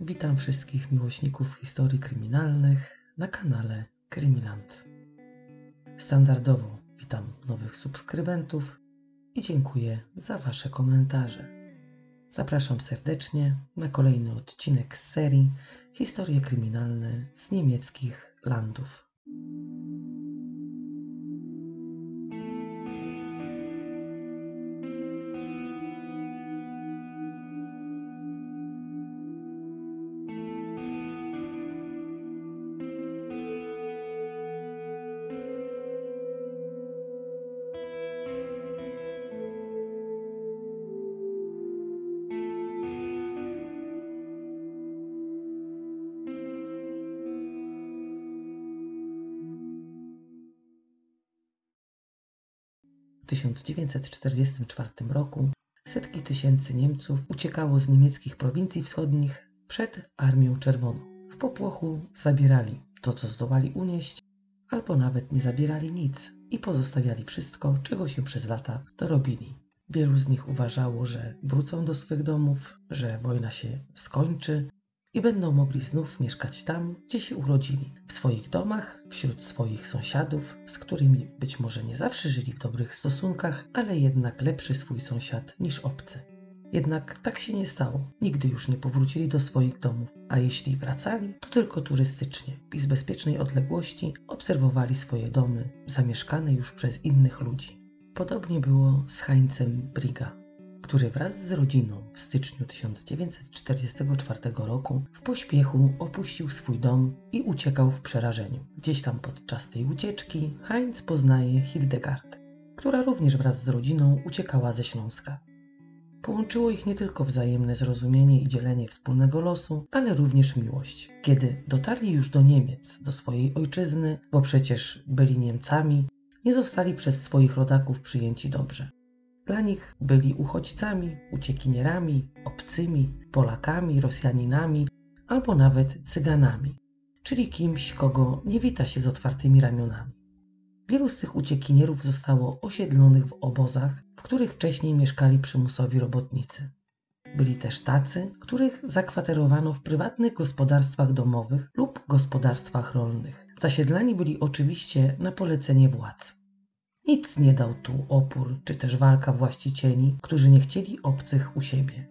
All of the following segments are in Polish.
Witam wszystkich miłośników historii kryminalnych na kanale Krymiland. Standardowo witam nowych subskrybentów i dziękuję za Wasze komentarze. Zapraszam serdecznie na kolejny odcinek z serii Historie kryminalne z niemieckich landów. 1944 roku setki tysięcy Niemców uciekało z niemieckich prowincji wschodnich przed Armią Czerwoną. W popłochu zabierali to, co zdołali unieść, albo nawet nie zabierali nic i pozostawiali wszystko, czego się przez lata dorobili. Wielu z nich uważało, że wrócą do swych domów, że wojna się skończy, i będą mogli znów mieszkać tam, gdzie się urodzili, w swoich domach, wśród swoich sąsiadów, z którymi być może nie zawsze żyli w dobrych stosunkach, ale jednak lepszy swój sąsiad niż obcy. Jednak tak się nie stało. Nigdy już nie powrócili do swoich domów, a jeśli wracali, to tylko turystycznie i z bezpiecznej odległości obserwowali swoje domy, zamieszkane już przez innych ludzi. Podobnie było z Heinzem Briga który wraz z rodziną w styczniu 1944 roku w pośpiechu opuścił swój dom i uciekał w przerażeniu. Gdzieś tam podczas tej ucieczki Heinz poznaje Hildegard, która również wraz z rodziną uciekała ze Śląska. Połączyło ich nie tylko wzajemne zrozumienie i dzielenie wspólnego losu, ale również miłość. Kiedy dotarli już do Niemiec, do swojej ojczyzny, bo przecież byli Niemcami, nie zostali przez swoich rodaków przyjęci dobrze. Dla nich byli uchodźcami, uciekinierami, obcymi, Polakami, Rosjaninami albo nawet Cyganami, czyli kimś, kogo nie wita się z otwartymi ramionami. Wielu z tych uciekinierów zostało osiedlonych w obozach, w których wcześniej mieszkali przymusowi robotnicy. Byli też tacy, których zakwaterowano w prywatnych gospodarstwach domowych lub gospodarstwach rolnych. Zasiedlani byli oczywiście na polecenie władz. Nic nie dał tu opór, czy też walka właścicieli, którzy nie chcieli obcych u siebie.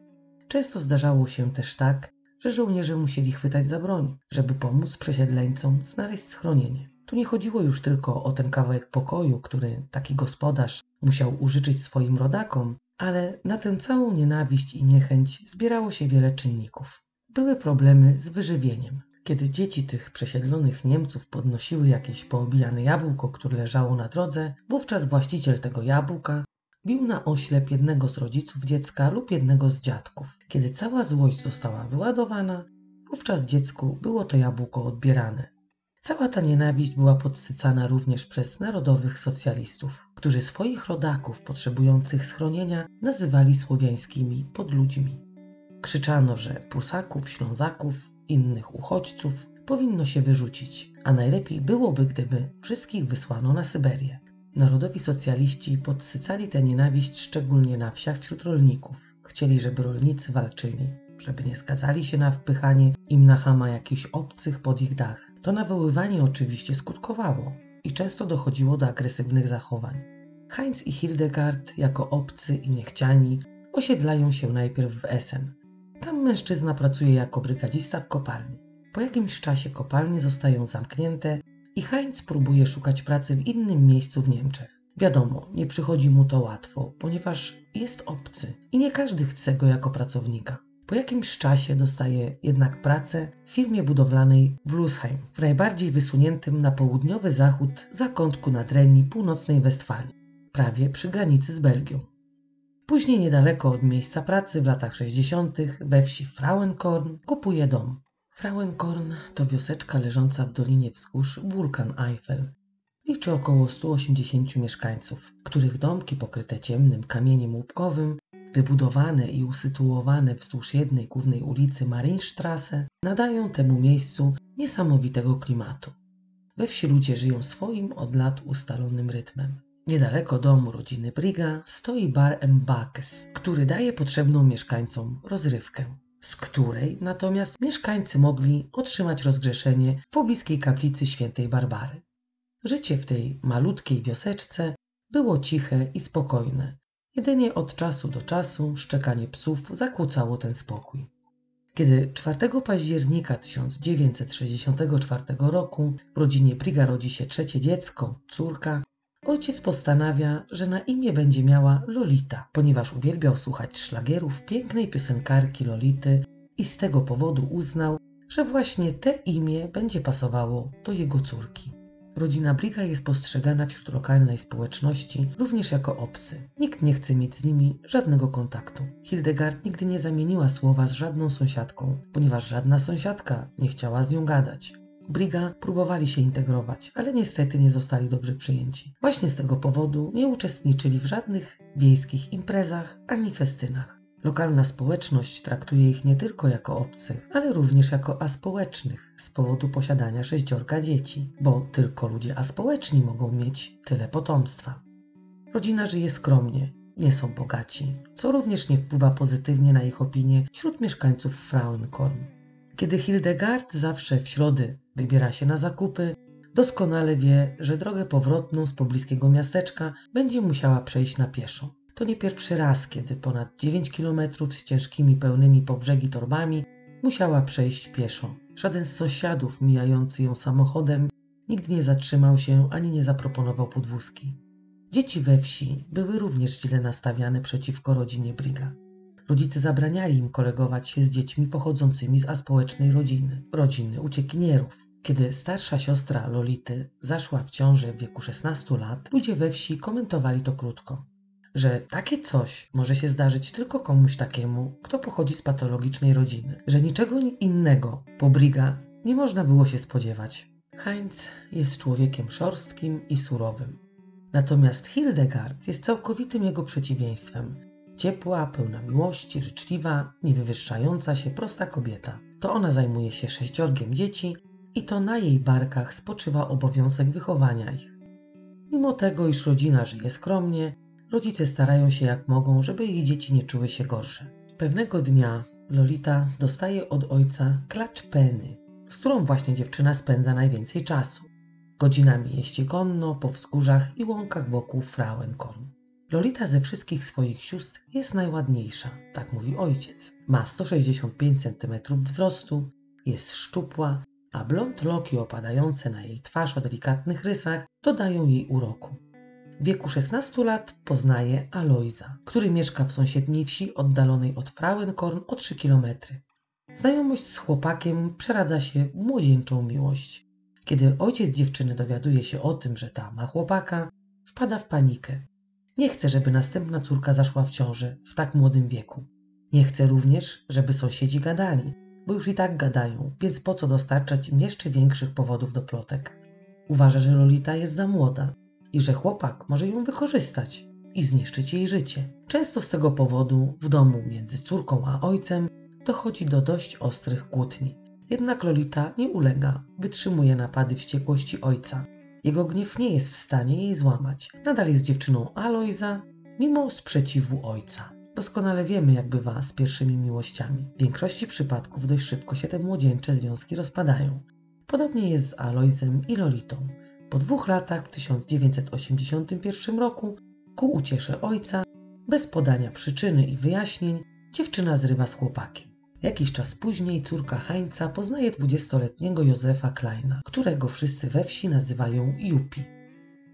Często zdarzało się też tak, że żołnierze musieli chwytać za broń, żeby pomóc przesiedleńcom znaleźć schronienie. Tu nie chodziło już tylko o ten kawałek pokoju, który taki gospodarz musiał użyczyć swoim rodakom, ale na tę całą nienawiść i niechęć zbierało się wiele czynników. Były problemy z wyżywieniem. Kiedy dzieci tych przesiedlonych Niemców podnosiły jakieś poobijane jabłko, które leżało na drodze, wówczas właściciel tego jabłka bił na oślep jednego z rodziców dziecka lub jednego z dziadków. Kiedy cała złość została wyładowana, wówczas dziecku było to jabłko odbierane. Cała ta nienawiść była podsycana również przez narodowych socjalistów, którzy swoich rodaków potrzebujących schronienia nazywali słowiańskimi podludźmi. Krzyczano, że Prusaków, Ślązaków, innych uchodźców powinno się wyrzucić, a najlepiej byłoby, gdyby wszystkich wysłano na Syberię. Narodowi socjaliści podsycali tę nienawiść szczególnie na wsiach wśród rolników. Chcieli, żeby rolnicy walczyli, żeby nie zgadzali się na wpychanie im na chama jakichś obcych pod ich dach. To nawoływanie oczywiście skutkowało i często dochodziło do agresywnych zachowań. Heinz i Hildegard, jako obcy i niechciani, osiedlają się najpierw w Essen, tam mężczyzna pracuje jako brygadzista w kopalni. Po jakimś czasie kopalnie zostają zamknięte i Heinz próbuje szukać pracy w innym miejscu w Niemczech. Wiadomo, nie przychodzi mu to łatwo, ponieważ jest obcy i nie każdy chce go jako pracownika. Po jakimś czasie dostaje jednak pracę w firmie budowlanej w Lusheim, w najbardziej wysuniętym na południowy zachód zakątku nadrenii północnej Westfalii, prawie przy granicy z Belgią. Później niedaleko od miejsca pracy w latach 60. we wsi Frauenkorn kupuje dom. Frauenkorn to wioseczka leżąca w dolinie wzgórz wulkan Eiffel. Liczy około 180 mieszkańców, których domki pokryte ciemnym kamieniem łupkowym, wybudowane i usytuowane wzdłuż jednej głównej ulicy Marienstrasse, nadają temu miejscu niesamowitego klimatu. We wsi ludzie żyją swoim od lat ustalonym rytmem. Niedaleko domu rodziny Briga stoi bar Mbakes, który daje potrzebną mieszkańcom rozrywkę. z której natomiast mieszkańcy mogli otrzymać rozgrzeszenie w pobliskiej kaplicy świętej Barbary. Życie w tej malutkiej wioseczce było ciche i spokojne. Jedynie od czasu do czasu szczekanie psów zakłócało ten spokój. Kiedy 4 października 1964 roku w rodzinie Briga rodzi się trzecie dziecko, córka, ojciec postanawia, że na imię będzie miała Lolita, ponieważ uwielbiał słuchać szlagierów pięknej piosenkarki Lolity i z tego powodu uznał, że właśnie te imię będzie pasowało do jego córki. Rodzina Briga jest postrzegana wśród lokalnej społeczności również jako obcy. Nikt nie chce mieć z nimi żadnego kontaktu. Hildegard nigdy nie zamieniła słowa z żadną sąsiadką, ponieważ żadna sąsiadka nie chciała z nią gadać. Briga próbowali się integrować, ale niestety nie zostali dobrze przyjęci. Właśnie z tego powodu nie uczestniczyli w żadnych wiejskich imprezach ani festynach. Lokalna społeczność traktuje ich nie tylko jako obcych, ale również jako aspołecznych z powodu posiadania sześciorka dzieci, bo tylko ludzie aspołeczni mogą mieć tyle potomstwa. Rodzina żyje skromnie, nie są bogaci, co również nie wpływa pozytywnie na ich opinię wśród mieszkańców Frauenkorn. Kiedy Hildegard zawsze w środy wybiera się na zakupy, doskonale wie, że drogę powrotną z pobliskiego miasteczka będzie musiała przejść na pieszo. To nie pierwszy raz, kiedy ponad 9 kilometrów z ciężkimi pełnymi po brzegi torbami musiała przejść pieszo. Żaden z sąsiadów mijający ją samochodem nigdy nie zatrzymał się ani nie zaproponował podwózki. Dzieci we wsi były również źle nastawiane przeciwko rodzinie Briga. Rodzice zabraniali im kolegować się z dziećmi pochodzącymi z aspołecznej rodziny, rodziny uciekinierów. Kiedy starsza siostra Lolity zaszła w ciążę w wieku 16 lat, ludzie we wsi komentowali to krótko że takie coś może się zdarzyć tylko komuś takiemu, kto pochodzi z patologicznej rodziny, że niczego innego po Briga nie można było się spodziewać. Heinz jest człowiekiem szorstkim i surowym. Natomiast Hildegard jest całkowitym jego przeciwieństwem. Ciepła, pełna miłości, życzliwa, niewywyższająca się, prosta kobieta. To ona zajmuje się sześciorgiem dzieci i to na jej barkach spoczywa obowiązek wychowania ich. Mimo tego, iż rodzina żyje skromnie, Rodzice starają się jak mogą, żeby ich dzieci nie czuły się gorsze. Pewnego dnia Lolita dostaje od ojca klacz peny, z którą właśnie dziewczyna spędza najwięcej czasu. Godzinami jeździ konno po wzgórzach i łąkach wokół Frauenkorn. Lolita ze wszystkich swoich sióstr jest najładniejsza, tak mówi ojciec. Ma 165 cm wzrostu, jest szczupła, a blond loki opadające na jej twarz o delikatnych rysach dodają jej uroku. W wieku 16 lat poznaje Alojza, który mieszka w sąsiedniej wsi oddalonej od Frauenkorn o 3 km. Znajomość z chłopakiem przeradza się w młodzieńczą miłość. Kiedy ojciec dziewczyny dowiaduje się o tym, że ta ma chłopaka, wpada w panikę. Nie chce, żeby następna córka zaszła w ciążę w tak młodym wieku. Nie chce również, żeby sąsiedzi gadali, bo już i tak gadają, więc po co dostarczać im jeszcze większych powodów do plotek. Uważa, że Lolita jest za młoda, i że chłopak może ją wykorzystać i zniszczyć jej życie. Często z tego powodu w domu między córką a ojcem dochodzi do dość ostrych kłótni. Jednak Lolita nie ulega, wytrzymuje napady wściekłości ojca. Jego gniew nie jest w stanie jej złamać. Nadal jest dziewczyną Alojza, mimo sprzeciwu ojca. Doskonale wiemy, jak bywa z pierwszymi miłościami. W większości przypadków dość szybko się te młodzieńcze związki rozpadają. Podobnie jest z Alojzem i Lolitą. Po dwóch latach, w 1981 roku, ku uciesze ojca, bez podania przyczyny i wyjaśnień, dziewczyna zrywa z chłopakiem. Jakiś czas później córka Heinza poznaje dwudziestoletniego Józefa Kleina, którego wszyscy we wsi nazywają Jupi.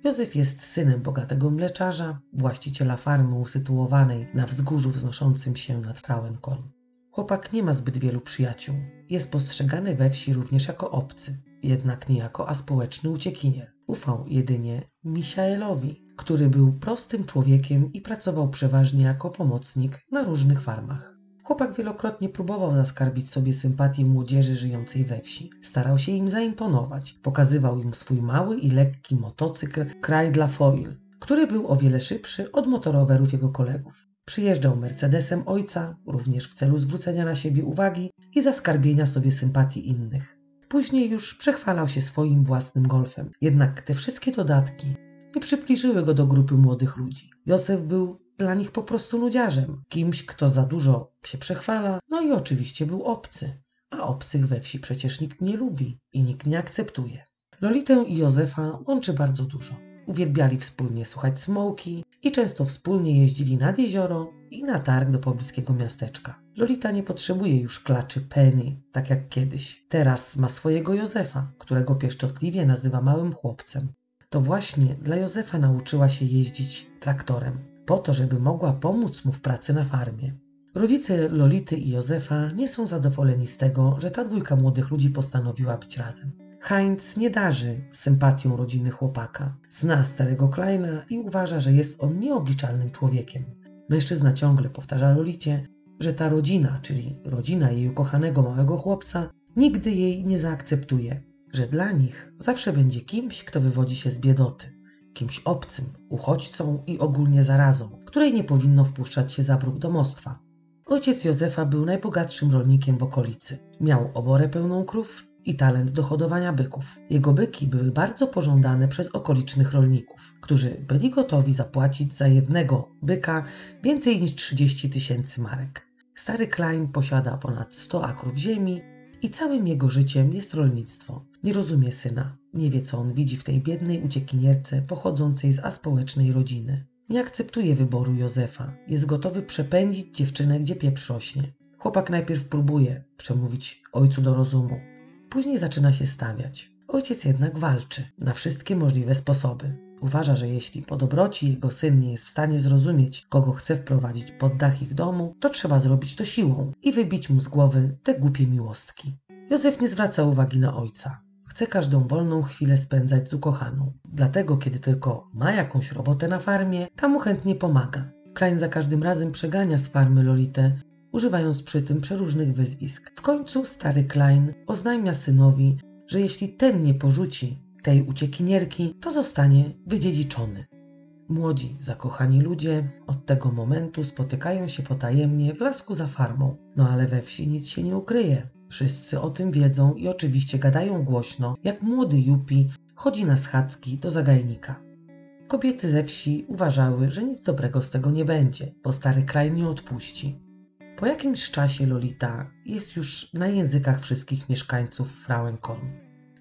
Józef jest synem bogatego mleczarza, właściciela farmy usytuowanej na wzgórzu wznoszącym się nad Frauenkorn. Chłopak nie ma zbyt wielu przyjaciół. Jest postrzegany we wsi również jako obcy jednak nie jako aspołeczny uciekinier. Ufał jedynie Michaelowi, który był prostym człowiekiem i pracował przeważnie jako pomocnik na różnych farmach. Chłopak wielokrotnie próbował zaskarbić sobie sympatię młodzieży żyjącej we wsi. Starał się im zaimponować. Pokazywał im swój mały i lekki motocykl Kreidla Foil, który był o wiele szybszy od motorowerów jego kolegów. Przyjeżdżał Mercedesem ojca, również w celu zwrócenia na siebie uwagi i zaskarbienia sobie sympatii innych. Później już przechwalał się swoim własnym golfem. Jednak te wszystkie dodatki nie przybliżyły go do grupy młodych ludzi. Józef był dla nich po prostu nudziarzem, kimś, kto za dużo się przechwala, no i oczywiście był obcy. A obcych we wsi przecież nikt nie lubi i nikt nie akceptuje. Lolitę i Józefa łączy bardzo dużo. Uwielbiali wspólnie słuchać smoki i często wspólnie jeździli nad jezioro i na targ do pobliskiego miasteczka. Lolita nie potrzebuje już klaczy Penny, tak jak kiedyś. Teraz ma swojego Józefa, którego pieszczotliwie nazywa małym chłopcem. To właśnie dla Józefa nauczyła się jeździć traktorem, po to, żeby mogła pomóc mu w pracy na farmie. Rodzice Lolity i Józefa nie są zadowoleni z tego, że ta dwójka młodych ludzi postanowiła być razem. Heinz nie darzy sympatią rodziny chłopaka. Zna starego Kleina i uważa, że jest on nieobliczalnym człowiekiem. Mężczyzna ciągle powtarza Lolicie, że ta rodzina, czyli rodzina jej ukochanego małego chłopca, nigdy jej nie zaakceptuje, że dla nich zawsze będzie kimś, kto wywodzi się z biedoty, kimś obcym, uchodźcą i ogólnie zarazą, której nie powinno wpuszczać się za próg domostwa. Ojciec Józefa był najbogatszym rolnikiem w okolicy. Miał oborę pełną krów i talent do hodowania byków. Jego byki były bardzo pożądane przez okolicznych rolników, którzy byli gotowi zapłacić za jednego byka więcej niż 30 tysięcy marek. Stary Klein posiada ponad 100 akrów ziemi i całym jego życiem jest rolnictwo. Nie rozumie syna, nie wie co on widzi w tej biednej uciekinierce pochodzącej z aspołecznej rodziny. Nie akceptuje wyboru Józefa. Jest gotowy przepędzić dziewczynę, gdzie pieprz rośnie. Chłopak najpierw próbuje przemówić ojcu do rozumu. Później zaczyna się stawiać. Ojciec jednak walczy na wszystkie możliwe sposoby. Uważa, że jeśli po dobroci jego syn nie jest w stanie zrozumieć, kogo chce wprowadzić pod dach ich domu, to trzeba zrobić to siłą i wybić mu z głowy te głupie miłostki. Józef nie zwraca uwagi na ojca. Chce każdą wolną chwilę spędzać z ukochaną. Dlatego, kiedy tylko ma jakąś robotę na farmie, ta mu chętnie pomaga. Klein za każdym razem przegania z farmy Lolitę, używając przy tym przeróżnych wyzwisk. W końcu stary Klein oznajmia synowi, że jeśli ten nie porzuci tej uciekinierki, to zostanie wydziedziczony. Młodzi, zakochani ludzie od tego momentu spotykają się potajemnie w lasku za farmą. No ale we wsi nic się nie ukryje. Wszyscy o tym wiedzą i oczywiście gadają głośno, jak młody Jupi chodzi na schadzki do zagajnika. Kobiety ze wsi uważały, że nic dobrego z tego nie będzie, bo stary kraj nie odpuści. Po jakimś czasie Lolita jest już na językach wszystkich mieszkańców Frauenkorn.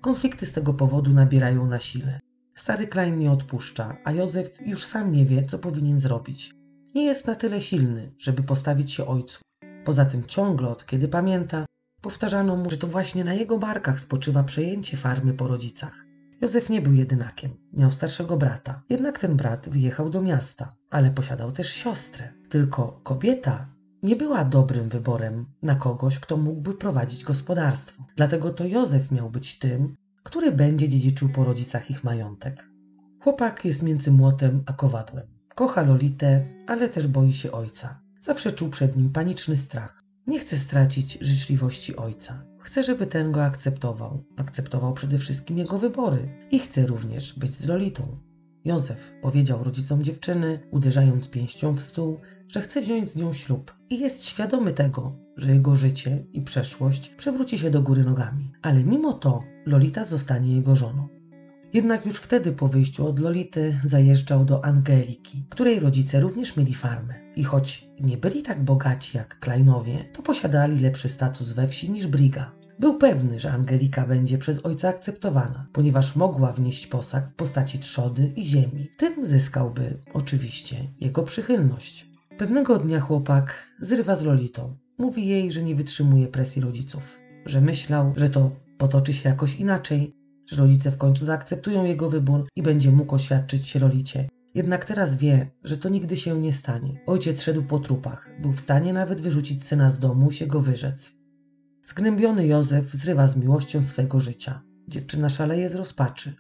Konflikty z tego powodu nabierają na sile. Stary Klein nie odpuszcza, a Józef już sam nie wie, co powinien zrobić. Nie jest na tyle silny, żeby postawić się ojcu. Poza tym ciągle, od kiedy pamięta, powtarzano mu, że to właśnie na jego barkach spoczywa przejęcie farmy po rodzicach. Józef nie był jedynakiem. Miał starszego brata. Jednak ten brat wyjechał do miasta, ale posiadał też siostrę. Tylko kobieta nie była dobrym wyborem na kogoś, kto mógłby prowadzić gospodarstwo. Dlatego to Józef miał być tym, który będzie dziedziczył po rodzicach ich majątek. Chłopak jest między młotem a kowadłem. Kocha Lolitę, ale też boi się ojca. Zawsze czuł przed nim paniczny strach. Nie chce stracić życzliwości ojca. Chce, żeby ten go akceptował. Akceptował przede wszystkim jego wybory i chce również być z Lolitą. Józef powiedział rodzicom dziewczyny, uderzając pięścią w stół, że chce wziąć z nią ślub i jest świadomy tego, że jego życie i przeszłość przewróci się do góry nogami. Ale mimo to Lolita zostanie jego żoną. Jednak już wtedy po wyjściu od Lolity zajeżdżał do Angeliki, której rodzice również mieli farmę. I choć nie byli tak bogaci jak Kleinowie, to posiadali lepszy status we wsi niż Briga. Był pewny, że Angelika będzie przez ojca akceptowana, ponieważ mogła wnieść posag w postaci trzody i ziemi. Tym zyskałby oczywiście jego przychylność. Pewnego dnia chłopak zrywa z Lolitą. Mówi jej, że nie wytrzymuje presji rodziców, że myślał, że to potoczy się jakoś inaczej, że rodzice w końcu zaakceptują jego wybór i będzie mógł oświadczyć się Lolicie. Jednak teraz wie, że to nigdy się nie stanie. Ojciec szedł po trupach, był w stanie nawet wyrzucić syna z domu się go wyrzec. Zgnębiony Józef zrywa z miłością swego życia. Dziewczyna szaleje z rozpaczy.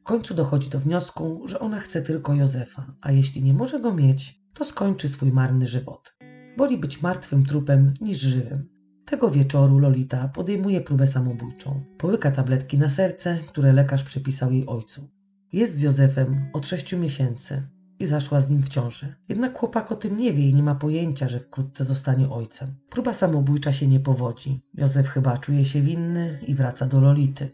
W końcu dochodzi do wniosku, że ona chce tylko Józefa, a jeśli nie może go mieć, to skończy swój marny żywot. Woli być martwym trupem niż żywym. Tego wieczoru Lolita podejmuje próbę samobójczą. Połyka tabletki na serce, które lekarz przepisał jej ojcu. Jest z Józefem od sześciu miesięcy i zaszła z nim w ciąży. Jednak chłopak o tym nie wie i nie ma pojęcia, że wkrótce zostanie ojcem. Próba samobójcza się nie powodzi. Józef chyba czuje się winny i wraca do Lolity.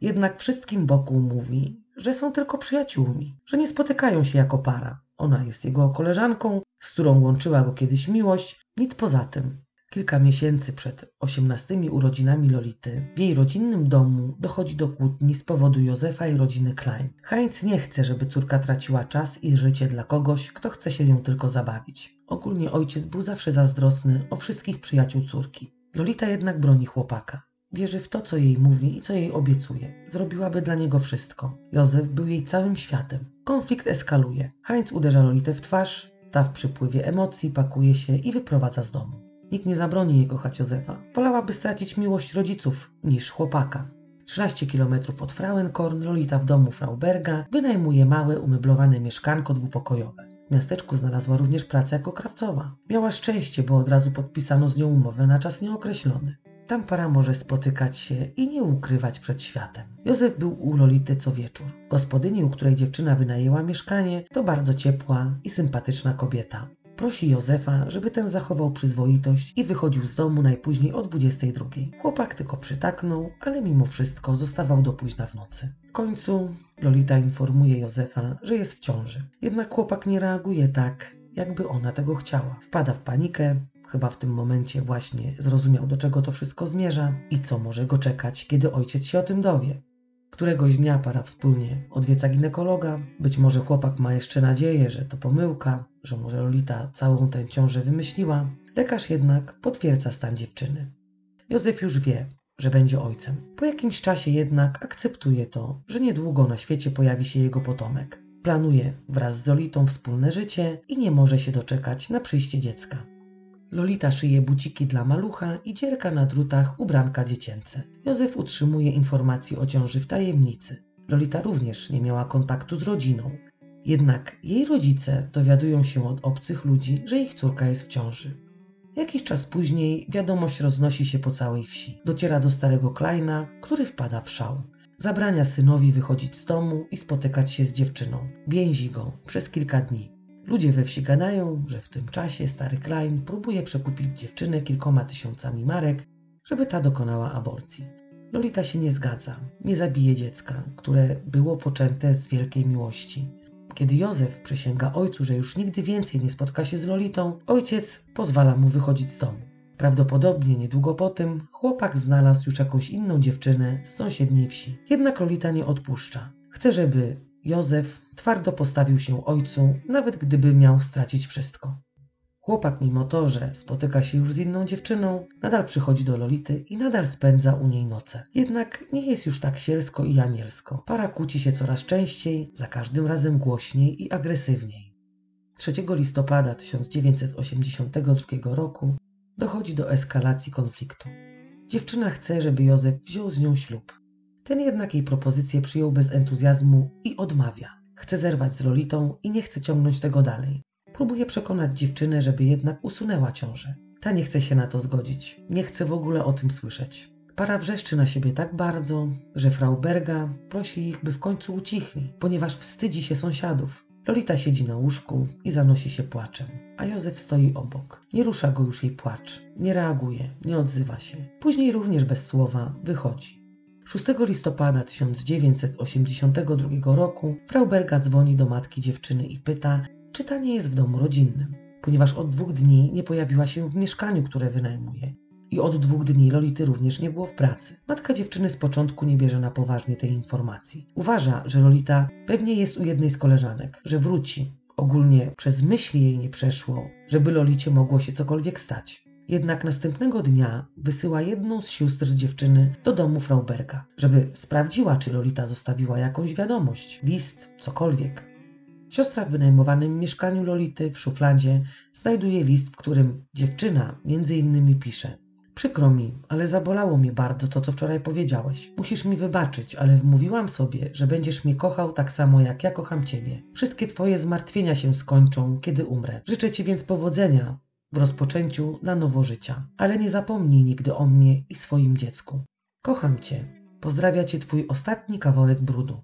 Jednak wszystkim wokół mówi, że są tylko przyjaciółmi, że nie spotykają się jako para. Ona jest jego koleżanką, z którą łączyła go kiedyś miłość, nic poza tym. Kilka miesięcy przed osiemnastymi urodzinami Lolity w jej rodzinnym domu dochodzi do kłótni z powodu Józefa i rodziny Klein. Heinz nie chce, żeby córka traciła czas i życie dla kogoś, kto chce się nią tylko zabawić. Ogólnie ojciec był zawsze zazdrosny o wszystkich przyjaciół córki. Lolita jednak broni chłopaka. Wierzy w to, co jej mówi i co jej obiecuje. Zrobiłaby dla niego wszystko. Józef był jej całym światem. Konflikt eskaluje. Heinz uderza Lolitę w twarz, ta w przypływie emocji pakuje się i wyprowadza z domu. Nikt nie zabroni jej kochać Józefa. Wolałaby stracić miłość rodziców niż chłopaka. 13 km od Frauenkorn Lolita w domu Frauberga wynajmuje małe, umeblowane mieszkanko dwupokojowe. W miasteczku znalazła również pracę jako krawcowa. Miała szczęście, bo od razu podpisano z nią umowę na czas nieokreślony. Tam para może spotykać się i nie ukrywać przed światem. Józef był u Lolity co wieczór. Gospodyni, u której dziewczyna wynajęła mieszkanie, to bardzo ciepła i sympatyczna kobieta. Prosi Józefa, żeby ten zachował przyzwoitość i wychodził z domu najpóźniej o 22. Chłopak tylko przytaknął, ale mimo wszystko zostawał do późna w nocy. W końcu Lolita informuje Józefa, że jest w ciąży. Jednak chłopak nie reaguje tak, jakby ona tego chciała. Wpada w panikę, chyba w tym momencie właśnie zrozumiał, do czego to wszystko zmierza i co może go czekać, kiedy ojciec się o tym dowie. Któregoś dnia para wspólnie odwiedza ginekologa. Być może chłopak ma jeszcze nadzieję, że to pomyłka, że może Lolita całą tę ciążę wymyśliła. Lekarz jednak potwierdza stan dziewczyny. Józef już wie, że będzie ojcem. Po jakimś czasie jednak akceptuje to, że niedługo na świecie pojawi się jego potomek. Planuje wraz z Lolitą wspólne życie i nie może się doczekać na przyjście dziecka. Lolita szyje buciki dla malucha i dzierka na drutach ubranka dziecięce. Józef utrzymuje informacje o ciąży w tajemnicy. Lolita również nie miała kontaktu z rodziną. Jednak jej rodzice dowiadują się od obcych ludzi, że ich córka jest w ciąży. Jakiś czas później wiadomość roznosi się po całej wsi. Dociera do starego Kleina, który wpada w szał. Zabrania synowi wychodzić z domu i spotykać się z dziewczyną. Więzi go przez kilka dni. Ludzie we wsi gadają, że w tym czasie stary Klein próbuje przekupić dziewczynę kilkoma tysiącami marek, żeby ta dokonała aborcji. Lolita się nie zgadza, nie zabije dziecka, które było poczęte z wielkiej miłości. Kiedy Józef przysięga ojcu, że już nigdy więcej nie spotka się z Lolitą, ojciec pozwala mu wychodzić z domu. Prawdopodobnie niedługo po tym chłopak znalazł już jakąś inną dziewczynę z sąsiedniej wsi. Jednak Lolita nie odpuszcza. Chce, żeby Józef twardo postawił się ojcu, nawet gdyby miał stracić wszystko. Chłopak, mimo to, że spotyka się już z inną dziewczyną, nadal przychodzi do Lolity i nadal spędza u niej noce. Jednak nie jest już tak sielsko i anielsko. Para kłóci się coraz częściej, za każdym razem głośniej i agresywniej. 3 listopada 1982 roku dochodzi do eskalacji konfliktu. Dziewczyna chce, żeby Józef wziął z nią ślub. Ten jednak jej propozycję przyjął bez entuzjazmu i odmawia. Chce zerwać z Lolitą i nie chce ciągnąć tego dalej. Próbuje przekonać dziewczynę, żeby jednak usunęła ciążę. Ta nie chce się na to zgodzić. Nie chce w ogóle o tym słyszeć. Para wrzeszczy na siebie tak bardzo, że frau Berga prosi ich, by w końcu ucichli, ponieważ wstydzi się sąsiadów. Lolita siedzi na łóżku i zanosi się płaczem, a Józef stoi obok. Nie rusza go już jej płacz, nie reaguje, nie odzywa się. Później również bez słowa wychodzi. 6 listopada 1982 roku frau Berga dzwoni do matki dziewczyny i pyta, czy ta nie jest w domu rodzinnym, ponieważ od dwóch dni nie pojawiła się w mieszkaniu, które wynajmuje. I od dwóch dni Lolity również nie było w pracy. Matka dziewczyny z początku nie bierze na poważnie tej informacji. Uważa, że Lolita pewnie jest u jednej z koleżanek, że wróci. Ogólnie przez myśli jej nie przeszło, żeby Lolicie mogło się cokolwiek stać. Jednak następnego dnia wysyła jedną z sióstr dziewczyny do domu Frauberga, żeby sprawdziła, czy Lolita zostawiła jakąś wiadomość, list, cokolwiek. Siostra w wynajmowanym mieszkaniu Lolity w szufladzie znajduje list, w którym dziewczyna między innymi pisze Przykro mi, ale zabolało mnie bardzo to, co wczoraj powiedziałeś. Musisz mi wybaczyć, ale wmówiłam sobie, że będziesz mnie kochał tak samo, jak ja kocham ciebie. Wszystkie twoje zmartwienia się skończą, kiedy umrę. Życzę ci więc powodzenia w rozpoczęciu na nowo życia. Ale nie zapomnij nigdy o mnie i swoim dziecku. Kocham cię. Pozdrawia cię twój ostatni kawałek brudu.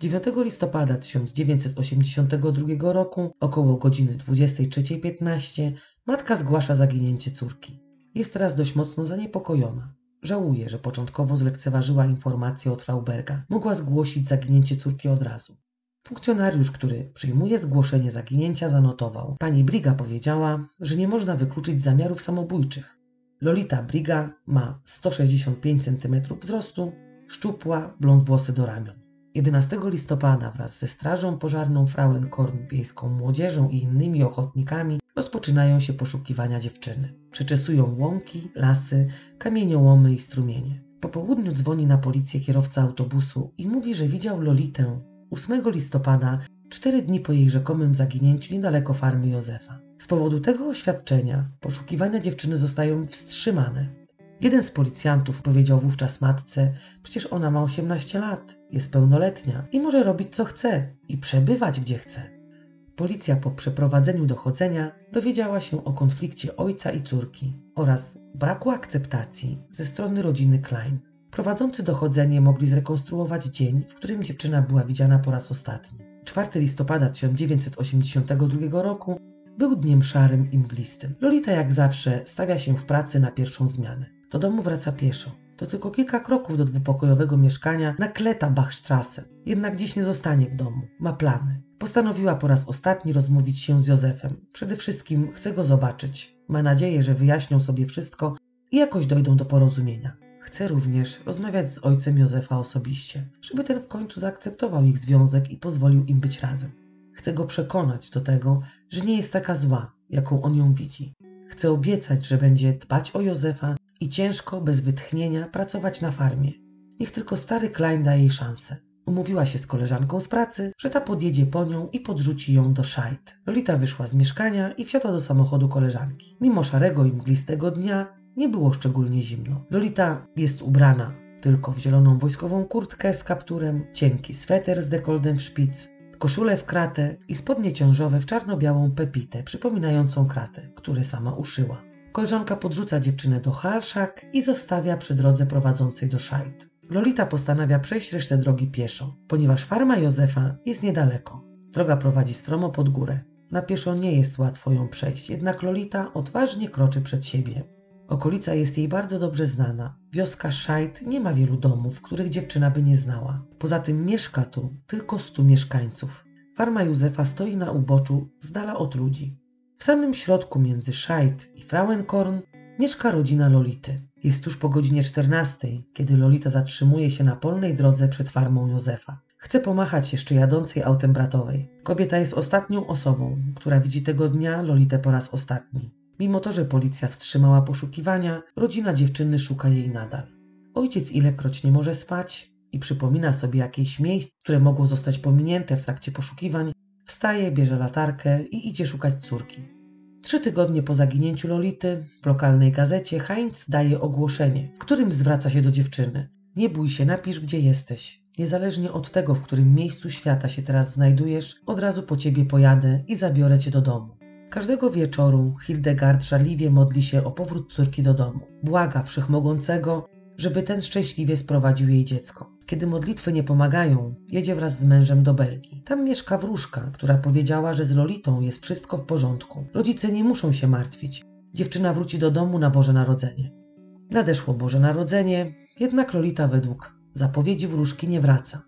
9 listopada 1982 roku, około godziny 23.15, matka zgłasza zaginięcie córki. Jest teraz dość mocno zaniepokojona. Żałuje, że początkowo zlekceważyła informację od Trauberga. Mogła zgłosić zaginięcie córki od razu. Funkcjonariusz, który przyjmuje zgłoszenie zaginięcia, zanotował. Pani Briga powiedziała, że nie można wykluczyć zamiarów samobójczych. Lolita Briga ma 165 cm wzrostu, szczupła, blond włosy do ramion. 11 listopada wraz ze Strażą Pożarną Frauenkorn, wiejską młodzieżą i innymi ochotnikami rozpoczynają się poszukiwania dziewczyny. Przeczesują łąki, lasy, kamieniołomy i strumienie. Po południu dzwoni na policję kierowca autobusu i mówi, że widział Lolitę 8 listopada, cztery dni po jej rzekomym zaginięciu niedaleko farmy Józefa. Z powodu tego oświadczenia poszukiwania dziewczyny zostają wstrzymane. Jeden z policjantów powiedział wówczas matce: Przecież ona ma 18 lat, jest pełnoletnia i może robić co chce i przebywać gdzie chce. Policja po przeprowadzeniu dochodzenia dowiedziała się o konflikcie ojca i córki oraz braku akceptacji ze strony rodziny Klein. Prowadzący dochodzenie mogli zrekonstruować dzień, w którym dziewczyna była widziana po raz ostatni. 4 listopada 1982 roku był dniem szarym i mglistym. Lolita jak zawsze stawia się w pracy na pierwszą zmianę. Do domu wraca pieszo. To tylko kilka kroków do dwupokojowego mieszkania na Kleta Bachstrasse. Jednak dziś nie zostanie w domu. Ma plany. Postanowiła po raz ostatni rozmówić się z Józefem. Przede wszystkim chce go zobaczyć. Ma nadzieję, że wyjaśnią sobie wszystko i jakoś dojdą do porozumienia. Chce również rozmawiać z ojcem Józefa osobiście, żeby ten w końcu zaakceptował ich związek i pozwolił im być razem. Chce go przekonać do tego, że nie jest taka zła, jaką on ją widzi. Chce obiecać, że będzie dbać o Józefa i ciężko, bez wytchnienia pracować na farmie. Niech tylko stary Klein da jej szansę. Umówiła się z koleżanką z pracy, że ta podjedzie po nią i podrzuci ją do szajt. Lolita wyszła z mieszkania i wsiadła do samochodu koleżanki. Mimo szarego i mglistego dnia nie było szczególnie zimno. Lolita jest ubrana tylko w zieloną wojskową kurtkę z kapturem, cienki sweter z dekoldem w szpic, koszulę w kratę i spodnie ciążowe w czarno-białą pepitę przypominającą kratę, które sama uszyła. Koleżanka podrzuca dziewczynę do halszak i zostawia przy drodze prowadzącej do szajt. Lolita postanawia przejść resztę drogi pieszo, ponieważ farma Józefa jest niedaleko. Droga prowadzi stromo pod górę. Na pieszo nie jest łatwo ją przejść, jednak Lolita odważnie kroczy przed siebie. Okolica jest jej bardzo dobrze znana. Wioska Szajt nie ma wielu domów, których dziewczyna by nie znała. Poza tym mieszka tu tylko stu mieszkańców. Farma Józefa stoi na uboczu, z dala od ludzi. W samym środku między Szajt i Frauenkorn mieszka rodzina Lolity. Jest tuż po godzinie 14, kiedy Lolita zatrzymuje się na polnej drodze przed farmą Józefa. Chce pomachać jeszcze jadącej autem bratowej. Kobieta jest ostatnią osobą, która widzi tego dnia Lolitę po raz ostatni. Mimo to, że policja wstrzymała poszukiwania, rodzina dziewczyny szuka jej nadal. Ojciec ilekroć nie może spać i przypomina sobie jakieś miejsc, które mogło zostać pominięte w trakcie poszukiwań, wstaje, bierze latarkę i idzie szukać córki. Trzy tygodnie po zaginięciu Lolity w lokalnej gazecie Heinz daje ogłoszenie, którym zwraca się do dziewczyny. Nie bój się, napisz gdzie jesteś. Niezależnie od tego, w którym miejscu świata się teraz znajdujesz, od razu po ciebie pojadę i zabiorę cię do domu. Każdego wieczoru Hildegard żarliwie modli się o powrót córki do domu. Błaga Wszechmogącego, żeby ten szczęśliwie sprowadził jej dziecko. Kiedy modlitwy nie pomagają, jedzie wraz z mężem do Belgii. Tam mieszka wróżka, która powiedziała, że z Lolitą jest wszystko w porządku. Rodzice nie muszą się martwić. Dziewczyna wróci do domu na Boże Narodzenie. Nadeszło Boże Narodzenie, jednak Lolita według zapowiedzi wróżki nie wraca.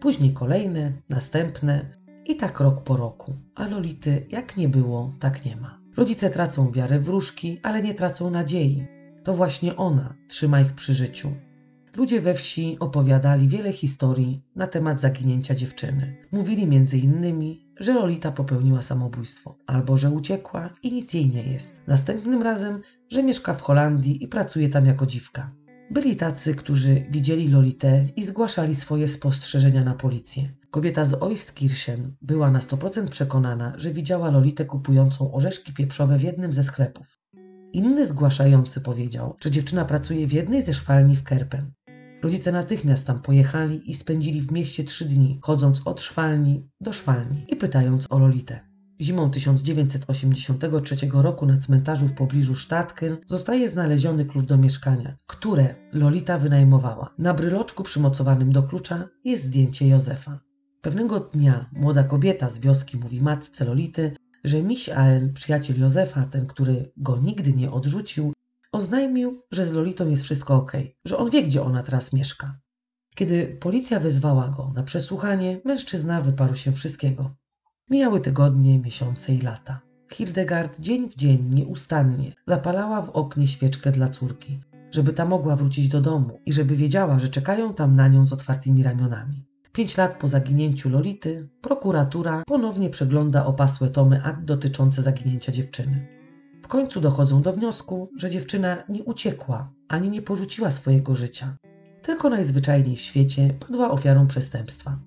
Później kolejne, następne, i tak rok po roku. A Lolity jak nie było, tak nie ma. Rodzice tracą wiarę w wróżki, ale nie tracą nadziei. To właśnie ona trzyma ich przy życiu. Ludzie we wsi opowiadali wiele historii na temat zaginięcia dziewczyny. Mówili między innymi, że Lolita popełniła samobójstwo, albo że uciekła i nic jej nie jest. Następnym razem, że mieszka w Holandii i pracuje tam jako dziwka. Byli tacy, którzy widzieli Lolitę i zgłaszali swoje spostrzeżenia na policję. Kobieta z Oistkirchen była na 100% przekonana, że widziała Lolitę kupującą orzeszki pieprzowe w jednym ze sklepów. Inny zgłaszający powiedział, że dziewczyna pracuje w jednej ze szwalni w Kerpen. Rodzice natychmiast tam pojechali i spędzili w mieście trzy dni, chodząc od szwalni do szwalni i pytając o Lolitę. Zimą 1983 roku na cmentarzu w pobliżu Stadtken zostaje znaleziony klucz do mieszkania, które Lolita wynajmowała. Na bryloczku przymocowanym do klucza jest zdjęcie Józefa. Pewnego dnia młoda kobieta z wioski mówi matce Lolity, że miś przyjaciel Józefa, ten, który go nigdy nie odrzucił, oznajmił, że z Lolitą jest wszystko ok, że on wie, gdzie ona teraz mieszka. Kiedy policja wezwała go na przesłuchanie, mężczyzna wyparł się wszystkiego. Mijały tygodnie, miesiące i lata. Hildegard dzień w dzień nieustannie zapalała w oknie świeczkę dla córki, żeby ta mogła wrócić do domu i żeby wiedziała, że czekają tam na nią z otwartymi ramionami. Pięć lat po zaginięciu Lolity, prokuratura ponownie przegląda opasłe tomy akt dotyczące zaginięcia dziewczyny. W końcu dochodzą do wniosku, że dziewczyna nie uciekła ani nie porzuciła swojego życia, tylko najzwyczajniej w świecie padła ofiarą przestępstwa.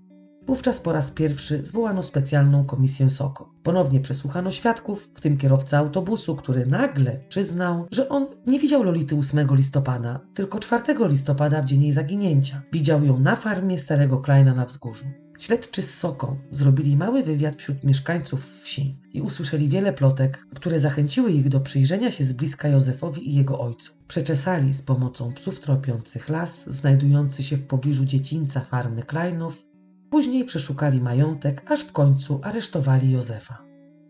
Wówczas po raz pierwszy zwołano specjalną komisję SOKO. Ponownie przesłuchano świadków, w tym kierowca autobusu, który nagle przyznał, że on nie widział Lolity 8 listopada, tylko 4 listopada w dzień jej zaginięcia. Widział ją na farmie starego Kleina na wzgórzu. Śledczy z Soko zrobili mały wywiad wśród mieszkańców wsi i usłyszeli wiele plotek, które zachęciły ich do przyjrzenia się z bliska Józefowi i jego ojcu. Przeczesali z pomocą psów tropiących las znajdujący się w pobliżu dziecinca farmy Kleinów Później przeszukali majątek, aż w końcu aresztowali Józefa.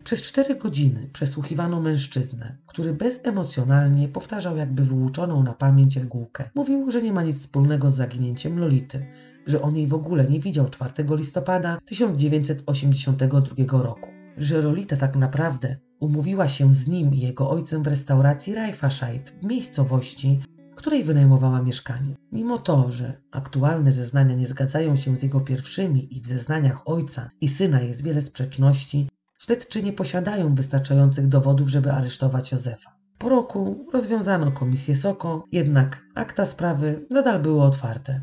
Przez cztery godziny przesłuchiwano mężczyznę, który bezemocjonalnie powtarzał jakby wyuczoną na pamięć regułkę. Mówił, że nie ma nic wspólnego z zaginięciem Lolity, że on jej w ogóle nie widział 4 listopada 1982 roku, że Lolita tak naprawdę umówiła się z nim i jego ojcem w restauracji Raifascheid w miejscowości, której wynajmowała mieszkanie. Mimo to, że aktualne zeznania nie zgadzają się z jego pierwszymi i w zeznaniach ojca i syna jest wiele sprzeczności, śledczy nie posiadają wystarczających dowodów, żeby aresztować Józefa. Po roku rozwiązano komisję Soko, jednak akta sprawy nadal były otwarte.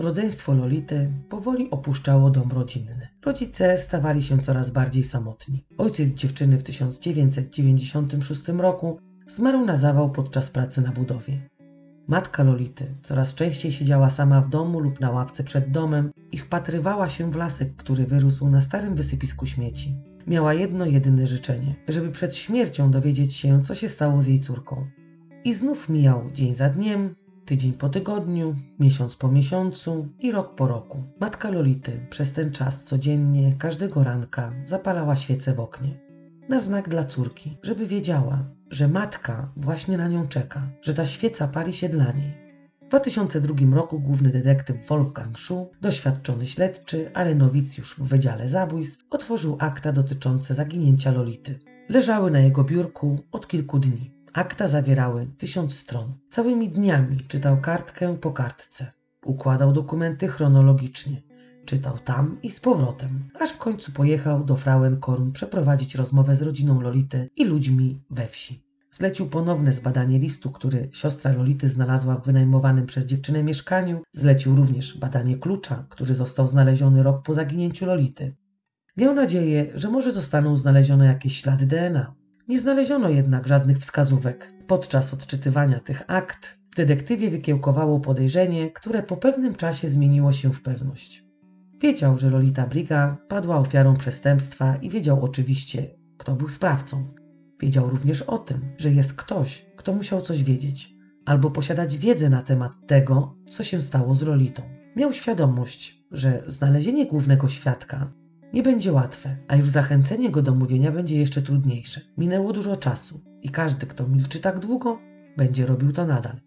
Rodzeństwo Lolity powoli opuszczało dom rodzinny. Rodzice stawali się coraz bardziej samotni. Ojciec dziewczyny w 1996 roku zmarł na zawał podczas pracy na budowie. Matka Lolity coraz częściej siedziała sama w domu lub na ławce przed domem i wpatrywała się w lasek, który wyrósł na starym wysypisku śmieci. Miała jedno jedyne życzenie, żeby przed śmiercią dowiedzieć się, co się stało z jej córką. I znów mijał dzień za dniem, tydzień po tygodniu, miesiąc po miesiącu i rok po roku. Matka Lolity przez ten czas codziennie, każdego ranka zapalała świecę w oknie. Na znak dla córki, żeby wiedziała, że matka właśnie na nią czeka, że ta świeca pali się dla niej. W 2002 roku główny detektyw Wolfgang Schuh, doświadczony śledczy, ale nowicjusz w Wydziale Zabójstw, otworzył akta dotyczące zaginięcia Lolity. Leżały na jego biurku od kilku dni. Akta zawierały tysiąc stron. Całymi dniami czytał kartkę po kartce. Układał dokumenty chronologicznie. Czytał tam i z powrotem, aż w końcu pojechał do Frauenkorn przeprowadzić rozmowę z rodziną Lolity i ludźmi we wsi. Zlecił ponowne zbadanie listu, który siostra Lolity znalazła w wynajmowanym przez dziewczynę mieszkaniu. Zlecił również badanie klucza, który został znaleziony rok po zaginięciu Lolity. Miał nadzieję, że może zostaną znalezione jakieś ślady DNA. Nie znaleziono jednak żadnych wskazówek. Podczas odczytywania tych akt detektywie wykiełkowało podejrzenie, które po pewnym czasie zmieniło się w pewność. Wiedział, że Lolita Briga padła ofiarą przestępstwa i wiedział oczywiście, kto był sprawcą. Wiedział również o tym, że jest ktoś, kto musiał coś wiedzieć, albo posiadać wiedzę na temat tego, co się stało z Lolitą. Miał świadomość, że znalezienie głównego świadka nie będzie łatwe, a już zachęcenie go do mówienia będzie jeszcze trudniejsze. Minęło dużo czasu i każdy, kto milczy tak długo, będzie robił to nadal.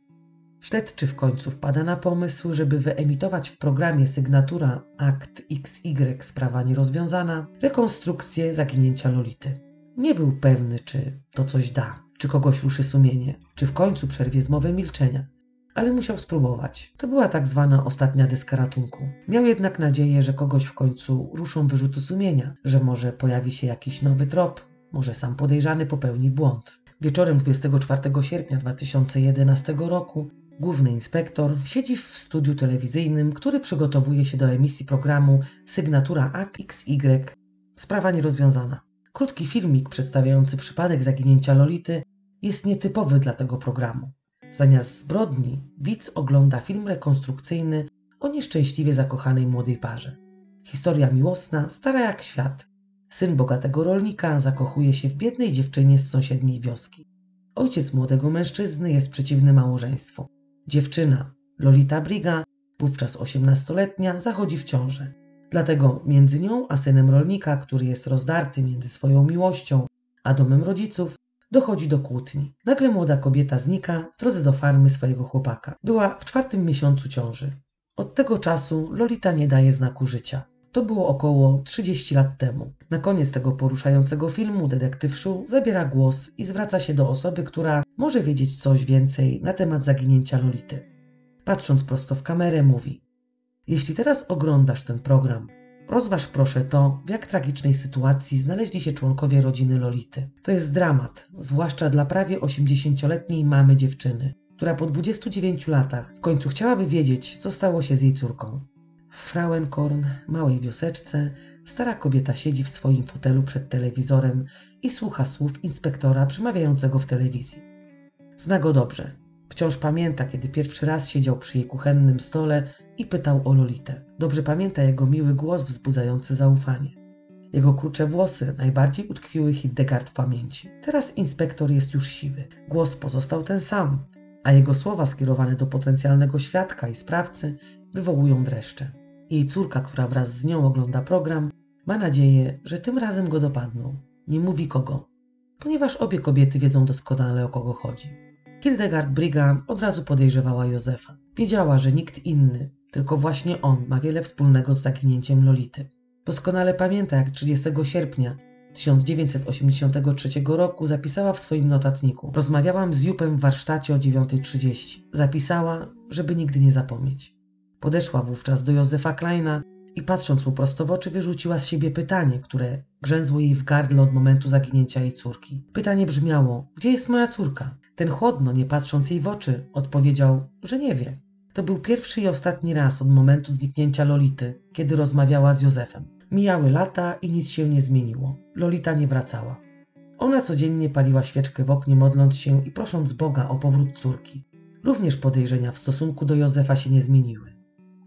Śledczy w końcu wpada na pomysł, żeby wyemitować w programie sygnatura Akt XY sprawa nierozwiązana rekonstrukcję zaginięcia Lolity. Nie był pewny, czy to coś da, czy kogoś ruszy sumienie, czy w końcu przerwie zmowę milczenia, ale musiał spróbować. To była tak zwana ostatnia deska ratunku. Miał jednak nadzieję, że kogoś w końcu ruszą wyrzuty sumienia, że może pojawi się jakiś nowy trop, może sam podejrzany popełni błąd. Wieczorem 24 sierpnia 2011 roku Główny inspektor siedzi w studiu telewizyjnym, który przygotowuje się do emisji programu Sygnatura AXY. Sprawa nierozwiązana. Krótki filmik przedstawiający przypadek zaginięcia Lolity jest nietypowy dla tego programu. Zamiast zbrodni, widz ogląda film rekonstrukcyjny o nieszczęśliwie zakochanej młodej parze. Historia miłosna, stara jak świat. Syn bogatego rolnika zakochuje się w biednej dziewczynie z sąsiedniej wioski. Ojciec młodego mężczyzny jest przeciwny małżeństwu. Dziewczyna, Lolita Briga, wówczas osiemnastoletnia, zachodzi w ciążę. Dlatego między nią a synem rolnika, który jest rozdarty między swoją miłością a domem rodziców, dochodzi do kłótni. Nagle młoda kobieta znika w drodze do farmy swojego chłopaka. Była w czwartym miesiącu ciąży. Od tego czasu Lolita nie daje znaku życia. To było około 30 lat temu. Na koniec tego poruszającego filmu detektyw Shu zabiera głos i zwraca się do osoby, która może wiedzieć coś więcej na temat zaginięcia Lolity. Patrząc prosto w kamerę mówi Jeśli teraz oglądasz ten program, rozważ proszę to, w jak tragicznej sytuacji znaleźli się członkowie rodziny Lolity. To jest dramat, zwłaszcza dla prawie 80-letniej mamy dziewczyny, która po 29 latach w końcu chciałaby wiedzieć, co stało się z jej córką. W Frauenkorn, małej wioseczce, stara kobieta siedzi w swoim fotelu przed telewizorem i słucha słów inspektora przemawiającego w telewizji. Zna go dobrze. Wciąż pamięta, kiedy pierwszy raz siedział przy jej kuchennym stole i pytał o Lolitę. Dobrze pamięta jego miły głos wzbudzający zaufanie. Jego krucze włosy najbardziej utkwiły Hildegard w pamięci. Teraz inspektor jest już siwy. Głos pozostał ten sam, a jego słowa skierowane do potencjalnego świadka i sprawcy wywołują dreszcze. Jej córka, która wraz z nią ogląda program, ma nadzieję, że tym razem go dopadną. Nie mówi kogo, ponieważ obie kobiety wiedzą doskonale o kogo chodzi. Hildegard Brigham od razu podejrzewała Józefa. Wiedziała, że nikt inny, tylko właśnie on ma wiele wspólnego z zaginięciem Lolity. Doskonale pamięta, jak 30 sierpnia 1983 roku zapisała w swoim notatniku: Rozmawiałam z Jupem w warsztacie o 9.30. Zapisała, żeby nigdy nie zapomnieć. Podeszła wówczas do Józefa Kleina i patrząc mu prosto w oczy, wyrzuciła z siebie pytanie, które grzęzło jej w gardle od momentu zaginięcia jej córki. Pytanie brzmiało: Gdzie jest moja córka? Ten chłodno, nie patrząc jej w oczy, odpowiedział, że nie wie. To był pierwszy i ostatni raz od momentu zniknięcia Lolity, kiedy rozmawiała z Józefem. Mijały lata i nic się nie zmieniło. Lolita nie wracała. Ona codziennie paliła świeczkę w oknie, modląc się i prosząc Boga o powrót córki. Również podejrzenia w stosunku do Józefa się nie zmieniły.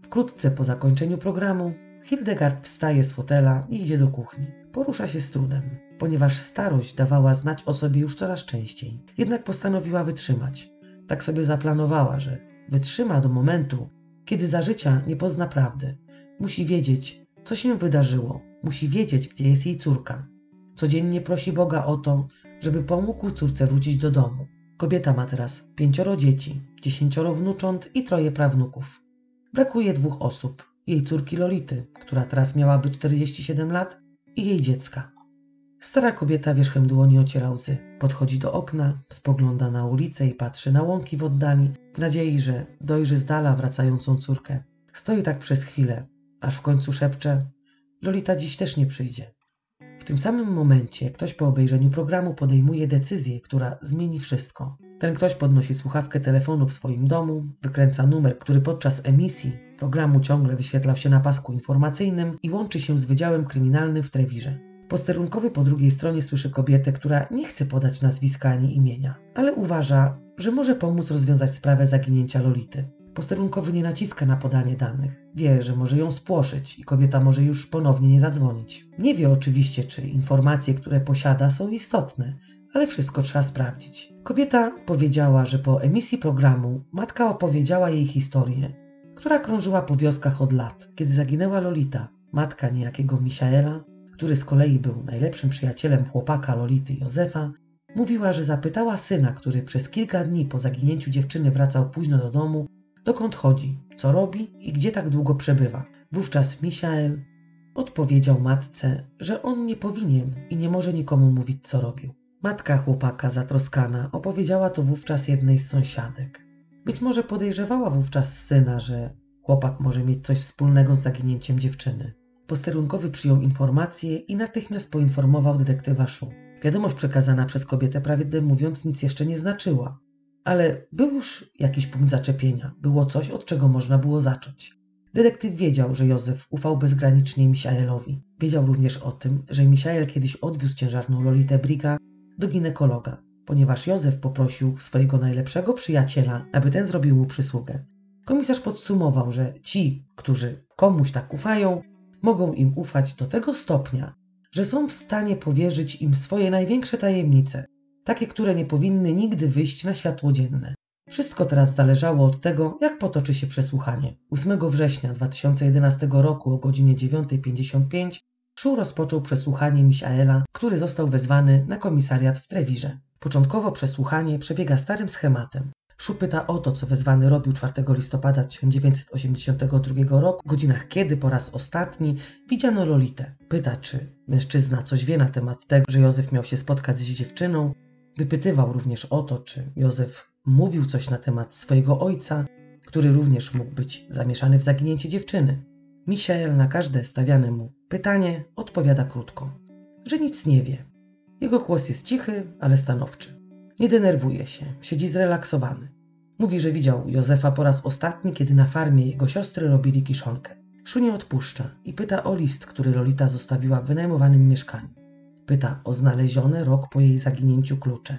Wkrótce po zakończeniu programu Hildegard wstaje z fotela i idzie do kuchni. Porusza się z trudem, ponieważ starość dawała znać o sobie już coraz częściej. Jednak postanowiła wytrzymać. Tak sobie zaplanowała, że wytrzyma do momentu, kiedy za życia nie pozna prawdy. Musi wiedzieć, co się wydarzyło. Musi wiedzieć, gdzie jest jej córka. Codziennie prosi Boga o to, żeby pomógł córce wrócić do domu. Kobieta ma teraz pięcioro dzieci, dziesięcioro wnucząt i troje prawnuków. Brakuje dwóch osób: jej córki Lolity, która teraz miałaby 47 lat, i jej dziecka. Stara kobieta wierzchem dłoni ociera łzy. Podchodzi do okna, spogląda na ulicę i patrzy na łąki w oddali, w nadziei, że dojrzy z dala wracającą córkę. Stoi tak przez chwilę, aż w końcu szepcze: Lolita dziś też nie przyjdzie. Tym samym momencie ktoś po obejrzeniu programu podejmuje decyzję, która zmieni wszystko. Ten ktoś podnosi słuchawkę telefonu w swoim domu, wykręca numer, który podczas emisji programu ciągle wyświetlał się na pasku informacyjnym i łączy się z Wydziałem Kryminalnym w Trewirze. Posterunkowy po drugiej stronie słyszy kobietę, która nie chce podać nazwiska ani imienia, ale uważa, że może pomóc rozwiązać sprawę zaginięcia Lolity. Posterunkowy nie naciska na podanie danych. Wie, że może ją spłoszyć i kobieta może już ponownie nie zadzwonić. Nie wie oczywiście, czy informacje, które posiada, są istotne, ale wszystko trzeba sprawdzić. Kobieta powiedziała, że po emisji programu matka opowiedziała jej historię, która krążyła po wioskach od lat, kiedy zaginęła Lolita, matka niejakiego Michaela, który z kolei był najlepszym przyjacielem chłopaka Lolity Józefa, mówiła, że zapytała syna, który przez kilka dni po zaginięciu dziewczyny wracał późno do domu, dokąd chodzi, co robi i gdzie tak długo przebywa. Wówczas Michael odpowiedział matce, że on nie powinien i nie może nikomu mówić, co robił. Matka chłopaka, zatroskana, opowiedziała to wówczas jednej z sąsiadek. Być może podejrzewała wówczas syna, że chłopak może mieć coś wspólnego z zaginięciem dziewczyny. Posterunkowy przyjął informację i natychmiast poinformował detektywa Szu. Wiadomość przekazana przez kobietę, prawdę mówiąc, nic jeszcze nie znaczyła. Ale był już jakiś punkt zaczepienia, było coś, od czego można było zacząć. Detektyw wiedział, że Józef ufał bezgranicznie Michaelowi. Wiedział również o tym, że Michael kiedyś odwiózł ciężarną Lolitę Briga do ginekologa, ponieważ Józef poprosił swojego najlepszego przyjaciela, aby ten zrobił mu przysługę. Komisarz podsumował, że ci, którzy komuś tak ufają, mogą im ufać do tego stopnia, że są w stanie powierzyć im swoje największe tajemnice, takie, które nie powinny nigdy wyjść na światło dzienne. Wszystko teraz zależało od tego, jak potoczy się przesłuchanie. 8 września 2011 roku o godzinie 9.55 Szu rozpoczął przesłuchanie Michaela, który został wezwany na komisariat w Trewirze. Początkowo przesłuchanie przebiega starym schematem. Szu pyta o to, co wezwany robił 4 listopada 1982 roku, w godzinach kiedy po raz ostatni widziano Lolitę. Pyta, czy mężczyzna coś wie na temat tego, że Józef miał się spotkać z dziewczyną. Wypytywał również o to, czy Józef mówił coś na temat swojego ojca, który również mógł być zamieszany w zaginięcie dziewczyny. Michael na każde stawiane mu pytanie odpowiada krótko, że nic nie wie. Jego głos jest cichy, ale stanowczy. Nie denerwuje się, siedzi zrelaksowany. Mówi, że widział Józefa po raz ostatni, kiedy na farmie jego siostry robili kiszonkę. Szu nie odpuszcza i pyta o list, który Lolita zostawiła w wynajmowanym mieszkaniu. Pyta o znalezione rok po jej zaginięciu klucze.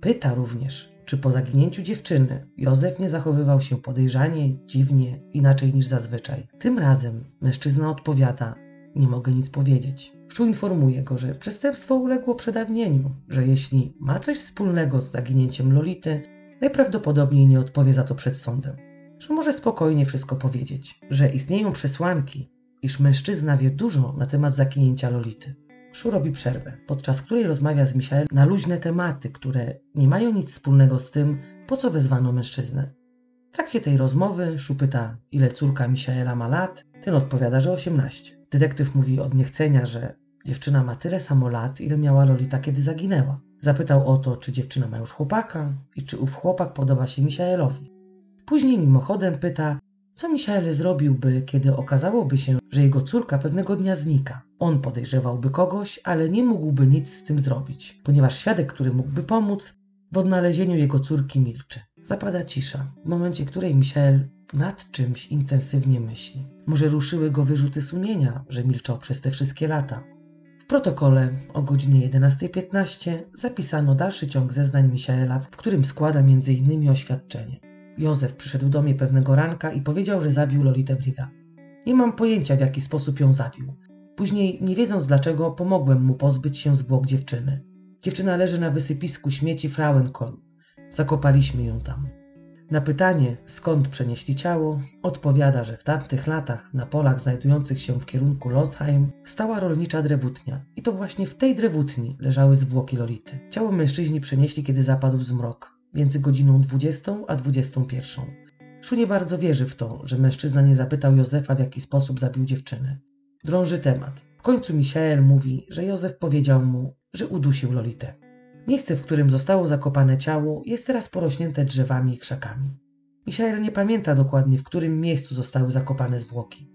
Pyta również, czy po zaginięciu dziewczyny Józef nie zachowywał się podejrzanie, dziwnie, inaczej niż zazwyczaj. Tym razem mężczyzna odpowiada: Nie mogę nic powiedzieć. Szu informuje go, że przestępstwo uległo przedawnieniu, że jeśli ma coś wspólnego z zaginięciem Lolity, najprawdopodobniej nie odpowie za to przed sądem. Że może spokojnie wszystko powiedzieć, że istnieją przesłanki, iż mężczyzna wie dużo na temat zaginięcia Lolity. Szu robi przerwę, podczas której rozmawia z Michael na luźne tematy, które nie mają nic wspólnego z tym, po co wezwano mężczyznę. W trakcie tej rozmowy Szu pyta, ile córka Michaela ma lat. Ten odpowiada, że 18. Detektyw mówi od niechcenia, że dziewczyna ma tyle samo lat, ile miała Lolita, kiedy zaginęła. Zapytał o to, czy dziewczyna ma już chłopaka i czy ów chłopak podoba się Michaelowi. Później mimochodem pyta, co Michael zrobiłby, kiedy okazałoby się, że jego córka pewnego dnia znika? On podejrzewałby kogoś, ale nie mógłby nic z tym zrobić, ponieważ świadek, który mógłby pomóc, w odnalezieniu jego córki milczy. Zapada cisza, w momencie której Michael nad czymś intensywnie myśli. Może ruszyły go wyrzuty sumienia, że milczał przez te wszystkie lata. W protokole o godzinie 11.15 zapisano dalszy ciąg zeznań Michaela, w którym składa m.in. oświadczenie. Józef przyszedł do mnie pewnego ranka i powiedział, że zabił Lolitę Briga. Nie mam pojęcia, w jaki sposób ją zabił. Później, nie wiedząc dlaczego, pomogłem mu pozbyć się zwłok dziewczyny. Dziewczyna leży na wysypisku śmieci Frauenkolb. Zakopaliśmy ją tam. Na pytanie, skąd przenieśli ciało, odpowiada, że w tamtych latach na polach znajdujących się w kierunku Losheim stała rolnicza drewutnia i to właśnie w tej drewutni leżały zwłoki Lolity. Ciało mężczyźni przenieśli, kiedy zapadł zmrok, między godziną 20 a 21. Szu nie bardzo wierzy w to, że mężczyzna nie zapytał Józefa, w jaki sposób zabił dziewczynę. Drąży temat. W końcu Michael mówi, że Józef powiedział mu, że udusił Lolitę. Miejsce, w którym zostało zakopane ciało, jest teraz porośnięte drzewami i krzakami. Michael nie pamięta dokładnie, w którym miejscu zostały zakopane zwłoki.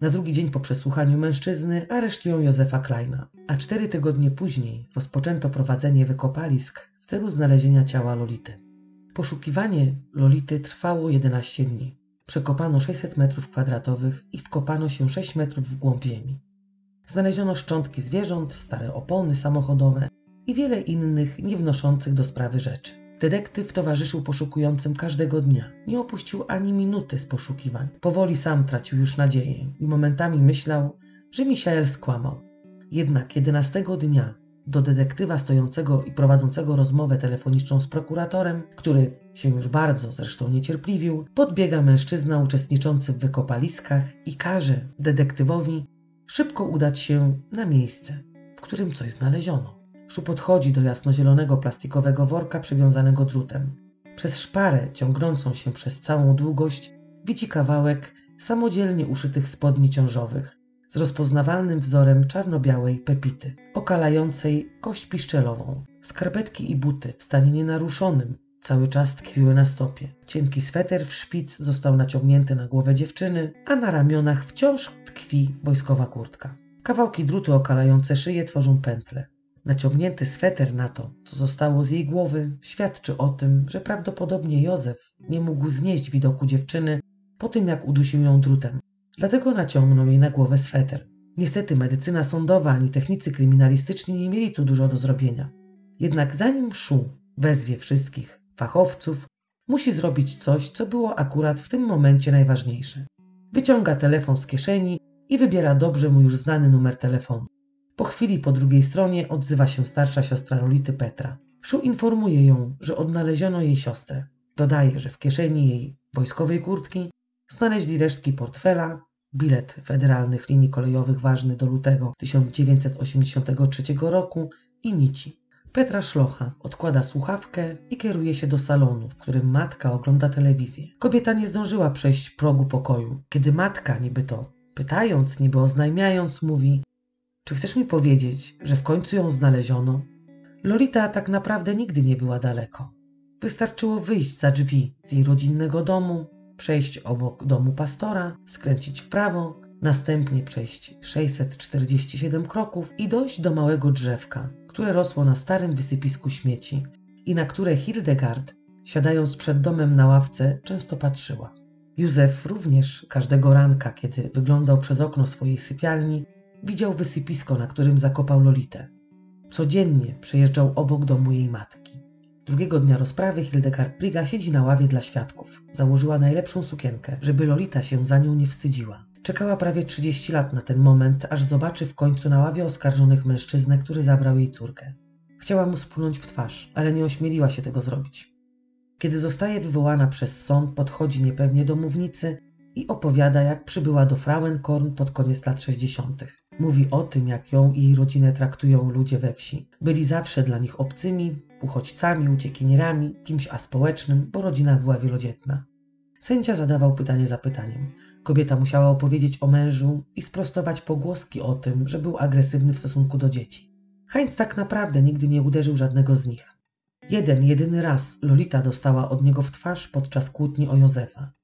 Na drugi dzień po przesłuchaniu mężczyzny aresztują Józefa Kleina, a cztery tygodnie później rozpoczęto prowadzenie wykopalisk celu znalezienia ciała Lolity. Poszukiwanie Lolity trwało 11 dni. Przekopano 600 metrów kwadratowych i wkopano się 6 metrów w głąb ziemi. Znaleziono szczątki zwierząt, stare opony samochodowe i wiele innych nie wnoszących do sprawy rzeczy. Detektyw towarzyszył poszukującym każdego dnia. Nie opuścił ani minuty z poszukiwań. Powoli sam tracił już nadzieję i momentami myślał, że Michael skłamał. Jednak 11 dnia do detektywa stojącego i prowadzącego rozmowę telefoniczną z prokuratorem, który się już bardzo zresztą niecierpliwił, podbiega mężczyzna uczestniczący w wykopaliskach i każe detektywowi szybko udać się na miejsce, w którym coś znaleziono. Szu podchodzi do jasnozielonego plastikowego worka przywiązanego drutem. Przez szparę ciągnącą się przez całą długość widzi kawałek samodzielnie uszytych spodni ciążowych, z rozpoznawalnym wzorem czarno-białej pepity, okalającej kość piszczelową. Skarpetki i buty w stanie nienaruszonym cały czas tkwiły na stopie. Cienki sweter w szpic został naciągnięty na głowę dziewczyny, a na ramionach wciąż tkwi wojskowa kurtka. Kawałki drutu okalające szyję tworzą pętle. Naciągnięty sweter na to, co zostało z jej głowy, świadczy o tym, że prawdopodobnie Józef nie mógł znieść widoku dziewczyny po tym, jak udusił ją drutem. Dlatego naciągnął jej na głowę sweter. Niestety medycyna sądowa ani technicy kryminalistyczni nie mieli tu dużo do zrobienia. Jednak zanim Szu wezwie wszystkich fachowców, musi zrobić coś, co było akurat w tym momencie najważniejsze. Wyciąga telefon z kieszeni i wybiera dobrze mu już znany numer telefonu. Po chwili po drugiej stronie odzywa się starsza siostra Lolity Petra. Szu informuje ją, że odnaleziono jej siostrę. Dodaje, że w kieszeni jej wojskowej kurtki znaleźli resztki portfela, bilet federalnych linii kolejowych ważny do lutego 1983 roku i nici. Petra Szlocha odkłada słuchawkę i kieruje się do salonu, w którym matka ogląda telewizję. Kobieta nie zdążyła przejść progu pokoju, kiedy matka, niby to pytając, niby oznajmiając, mówi: Czy chcesz mi powiedzieć, że w końcu ją znaleziono? Lolita tak naprawdę nigdy nie była daleko. Wystarczyło wyjść za drzwi z jej rodzinnego domu, przejść obok domu pastora, skręcić w prawo, następnie przejść 647 kroków i dojść do małego drzewka, które rosło na starym wysypisku śmieci i na które Hildegard, siadając przed domem na ławce, często patrzyła. Józef również każdego ranka, kiedy wyglądał przez okno swojej sypialni, widział wysypisko, na którym zakopał Lolitę. Codziennie przejeżdżał obok domu jej matki. Drugiego dnia rozprawy Hildegard Priga siedzi na ławie dla świadków. Założyła najlepszą sukienkę, żeby Lolita się za nią nie wstydziła. Czekała prawie 30 lat na ten moment, aż zobaczy w końcu na ławie oskarżonych mężczyznę, który zabrał jej córkę. Chciała mu splunąć w twarz, ale nie ośmieliła się tego zrobić. Kiedy zostaje wywołana przez sąd, podchodzi niepewnie do mównicy i opowiada, jak przybyła do Frauenkorn pod koniec lat 60. Mówi o tym, jak ją i jej rodzinę traktują ludzie we wsi. Byli zawsze dla nich obcymi, uchodźcami, uciekinierami, kimś aspołecznym, bo rodzina była wielodzietna. Sędzia zadawał pytanie za pytaniem. Kobieta musiała opowiedzieć o mężu i sprostować pogłoski o tym, że był agresywny w stosunku do dzieci. Heinz tak naprawdę nigdy nie uderzył żadnego z nich. Jeden, jedyny raz Lolita dostała od niego w twarz podczas kłótni o Józefa.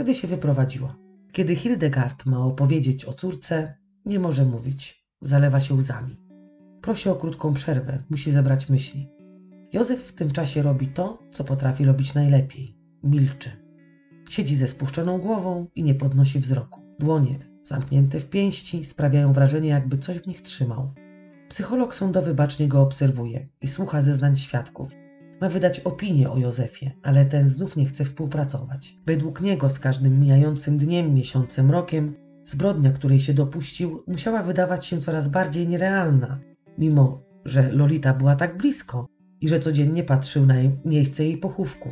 Wtedy się wyprowadziła. Kiedy Hildegard ma opowiedzieć o córce, nie może mówić. Zalewa się łzami. Prosi o krótką przerwę, musi zebrać myśli. Józef w tym czasie robi to, co potrafi robić najlepiej. Milczy. Siedzi ze spuszczoną głową i nie podnosi wzroku. Dłonie, zamknięte w pięści, sprawiają wrażenie, jakby coś w nich trzymał. Psycholog sądowy bacznie go obserwuje i słucha zeznań świadków. Ma wydać opinię o Józefie, ale ten znów nie chce współpracować. Według niego z każdym mijającym dniem, miesiącem, rokiem zbrodnia, której się dopuścił, musiała wydawać się coraz bardziej nierealna, mimo że Lolita była tak blisko i że codziennie patrzył na miejsce jej pochówku.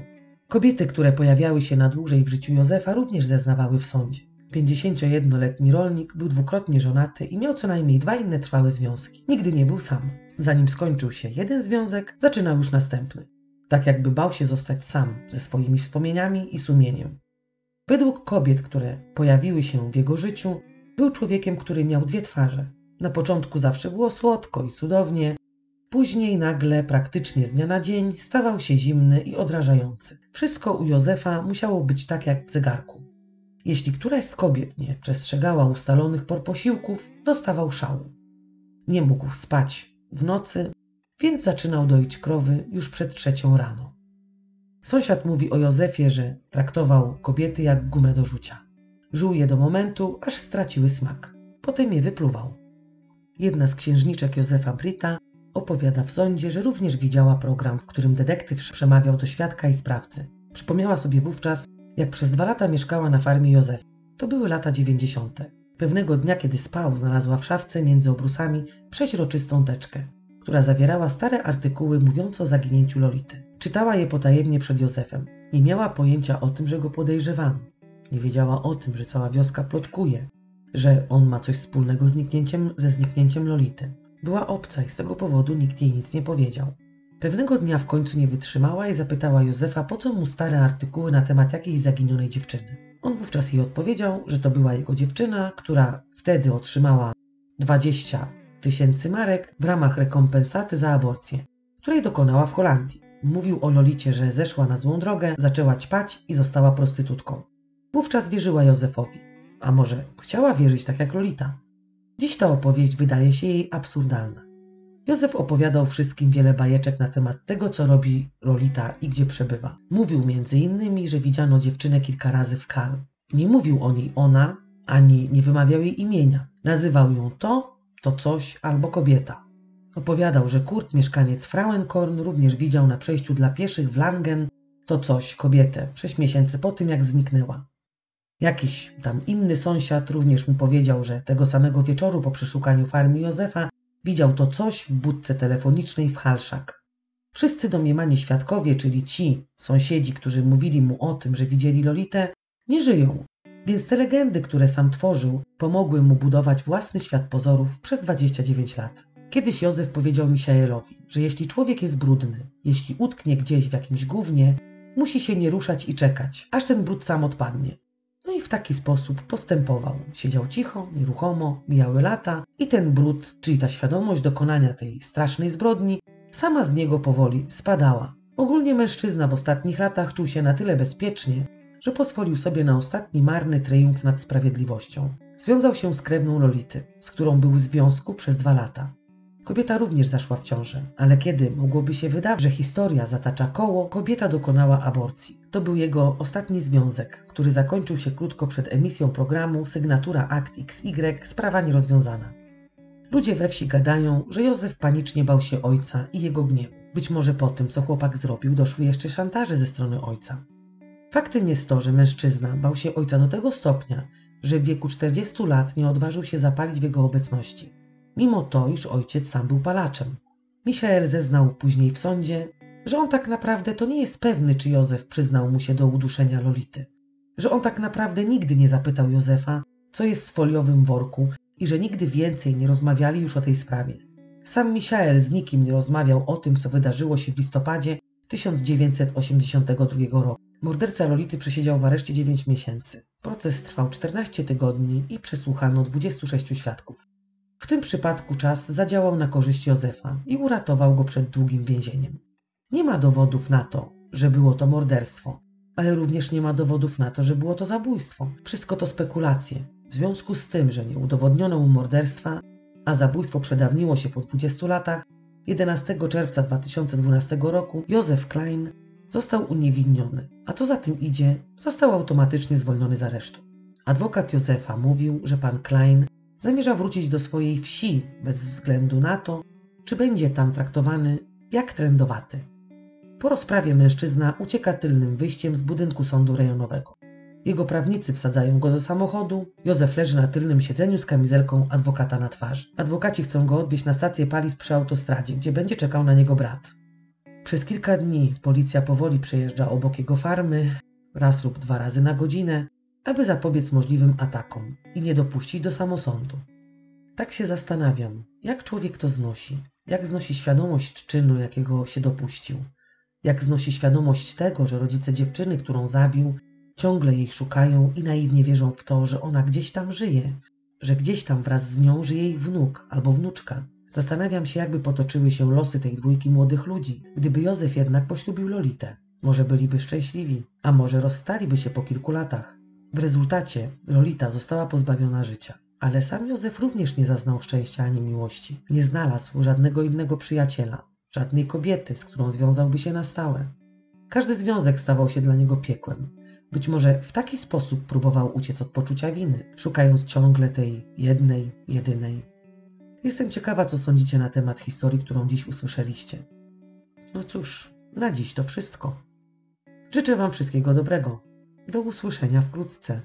Kobiety, które pojawiały się na dłużej w życiu Józefa, również zeznawały w sądzie. 51-letni rolnik był dwukrotnie żonaty i miał co najmniej dwa inne trwałe związki. Nigdy nie był sam. Zanim skończył się jeden związek, zaczynał już następny. Tak jakby bał się zostać sam ze swoimi wspomnieniami i sumieniem. Według kobiet, które pojawiły się w jego życiu, był człowiekiem, który miał dwie twarze. Na początku zawsze było słodko i cudownie, później nagle, praktycznie z dnia na dzień, stawał się zimny i odrażający. Wszystko u Józefa musiało być tak jak w zegarku. Jeśli któraś z kobiet nie przestrzegała ustalonych por posiłków, dostawał szału. Nie mógł spać w nocy, więc zaczynał doić krowy już przed trzecią rano. Sąsiad mówi o Józefie, że traktował kobiety jak gumę do rzucia. Żył je do momentu, aż straciły smak. Potem je wypluwał. Jedna z księżniczek Józefa Brita opowiada w sądzie, że również widziała program, w którym detektyw przemawiał do świadka i sprawcy. Przypomniała sobie wówczas, jak przez dwa lata mieszkała na farmie Józefa. To były lata dziewięćdziesiąte. Pewnego dnia, kiedy spał, znalazła w szafce między obrusami przeźroczystą teczkę, która zawierała stare artykuły mówiące o zaginięciu Lolity. Czytała je potajemnie przed Józefem. Nie miała pojęcia o tym, że go podejrzewano. Nie wiedziała o tym, że cała wioska plotkuje, że on ma coś wspólnego z zniknięciem, ze zniknięciem Lolity. Była obca i z tego powodu nikt jej nic nie powiedział. Pewnego dnia w końcu nie wytrzymała i zapytała Józefa, po co mu stare artykuły na temat jakiejś zaginionej dziewczyny. On wówczas jej odpowiedział, że to była jego dziewczyna, która wtedy otrzymała 20 tysięcy marek w ramach rekompensaty za aborcję, której dokonała w Holandii. Mówił o Lolicie, że zeszła na złą drogę, zaczęła ćpać i została prostytutką. Wówczas wierzyła Józefowi. A może chciała wierzyć tak jak Lolita? Dziś ta opowieść wydaje się jej absurdalna. Józef opowiadał wszystkim wiele bajeczek na temat tego, co robi Lolita i gdzie przebywa. Mówił między innymi, że widziano dziewczynę kilka razy w Kal. Nie mówił o niej ona, ani nie wymawiał jej imienia. Nazywał ją to, to coś albo kobieta. Opowiadał, że Kurt, mieszkaniec Frauenkorn, również widział na przejściu dla pieszych w Langen to coś, kobietę, sześć miesięcy po tym, jak zniknęła. Jakiś tam inny sąsiad również mu powiedział, że tego samego wieczoru po przeszukaniu farmy Józefa widział to coś w budce telefonicznej w Halszak. Wszyscy domniemani świadkowie, czyli ci sąsiedzi, którzy mówili mu o tym, że widzieli Lolitę, nie żyją, więc te legendy, które sam tworzył, pomogły mu budować własny świat pozorów przez 29 lat. Kiedyś Józef powiedział Michaelowi, że jeśli człowiek jest brudny, jeśli utknie gdzieś w jakimś gównie, musi się nie ruszać i czekać, aż ten brud sam odpadnie. No i w taki sposób postępował. Siedział cicho, nieruchomo, mijały lata i ten brud, czyli ta świadomość dokonania tej strasznej zbrodni, sama z niego powoli spadała. Ogólnie mężczyzna w ostatnich latach czuł się na tyle bezpiecznie, że pozwolił sobie na ostatni marny triumf nad sprawiedliwością. Związał się z krewną Lolity, z którą był w związku przez dwa lata. Kobieta również zaszła w ciążę, ale kiedy mogłoby się wydawać, że historia zatacza koło, kobieta dokonała aborcji. To był jego ostatni związek, który zakończył się krótko przed emisją programu Sygnatura Akt XY Sprawa nierozwiązana. Ludzie we wsi gadają, że Józef panicznie bał się ojca i jego gniewu. Być może po tym, co chłopak zrobił, doszły jeszcze szantaże ze strony ojca. Faktem jest to, że mężczyzna bał się ojca do tego stopnia, że w wieku 40 lat nie odważył się zapalić w jego obecności, mimo to, iż ojciec sam był palaczem. Michael zeznał później w sądzie, że on tak naprawdę to nie jest pewny, czy Józef przyznał mu się do uduszenia Lolity, że on tak naprawdę nigdy nie zapytał Józefa, co jest w foliowym worku i że nigdy więcej nie rozmawiali już o tej sprawie. Sam Michael z nikim nie rozmawiał o tym, co wydarzyło się w listopadzie 1982 roku. Morderca Lolity przesiedział w areszcie 9 miesięcy. Proces trwał 14 tygodni i przesłuchano 26 świadków. W tym przypadku czas zadziałał na korzyść Józefa i uratował go przed długim więzieniem. Nie ma dowodów na to, że było to morderstwo, ale również nie ma dowodów na to, że było to zabójstwo. Wszystko to spekulacje. W związku z tym, że nie udowodniono mu morderstwa, a zabójstwo przedawniło się po 20 latach, 11 czerwca 2012 roku Józef Klein został uniewinniony, a co za tym idzie, został automatycznie zwolniony z aresztu. Adwokat Józefa mówił, że pan Klein zamierza wrócić do swojej wsi bez względu na to, czy będzie tam traktowany jak trendowaty. Po rozprawie mężczyzna ucieka tylnym wyjściem z budynku sądu rejonowego. Jego prawnicy wsadzają go do samochodu. Józef leży na tylnym siedzeniu z kamizelką adwokata na twarzy. Adwokaci chcą go odwieźć na stację paliw przy autostradzie, gdzie będzie czekał na niego brat. Przez kilka dni policja powoli przejeżdża obok jego farmy, raz lub dwa razy na godzinę, aby zapobiec możliwym atakom i nie dopuścić do samosądu. Tak się zastanawiam, jak człowiek to znosi, jak znosi świadomość czynu, jakiego się dopuścił, jak znosi świadomość tego, że rodzice dziewczyny, którą zabił, ciągle jej szukają i naiwnie wierzą w to, że ona gdzieś tam żyje, że gdzieś tam wraz z nią żyje ich wnuk albo wnuczka. Zastanawiam się, jakby potoczyły się losy tej dwójki młodych ludzi, gdyby Józef jednak poślubił Lolitę. Może byliby szczęśliwi, a może rozstaliby się po kilku latach. W rezultacie Lolita została pozbawiona życia. Ale sam Józef również nie zaznał szczęścia ani miłości. Nie znalazł żadnego innego przyjaciela, żadnej kobiety, z którą związałby się na stałe. Każdy związek stawał się dla niego piekłem. Być może w taki sposób próbował uciec od poczucia winy, szukając ciągle tej jednej, jedynej. Jestem ciekawa, co sądzicie na temat historii, którą dziś usłyszeliście. No cóż, na dziś to wszystko. Życzę Wam wszystkiego dobrego. Do usłyszenia wkrótce.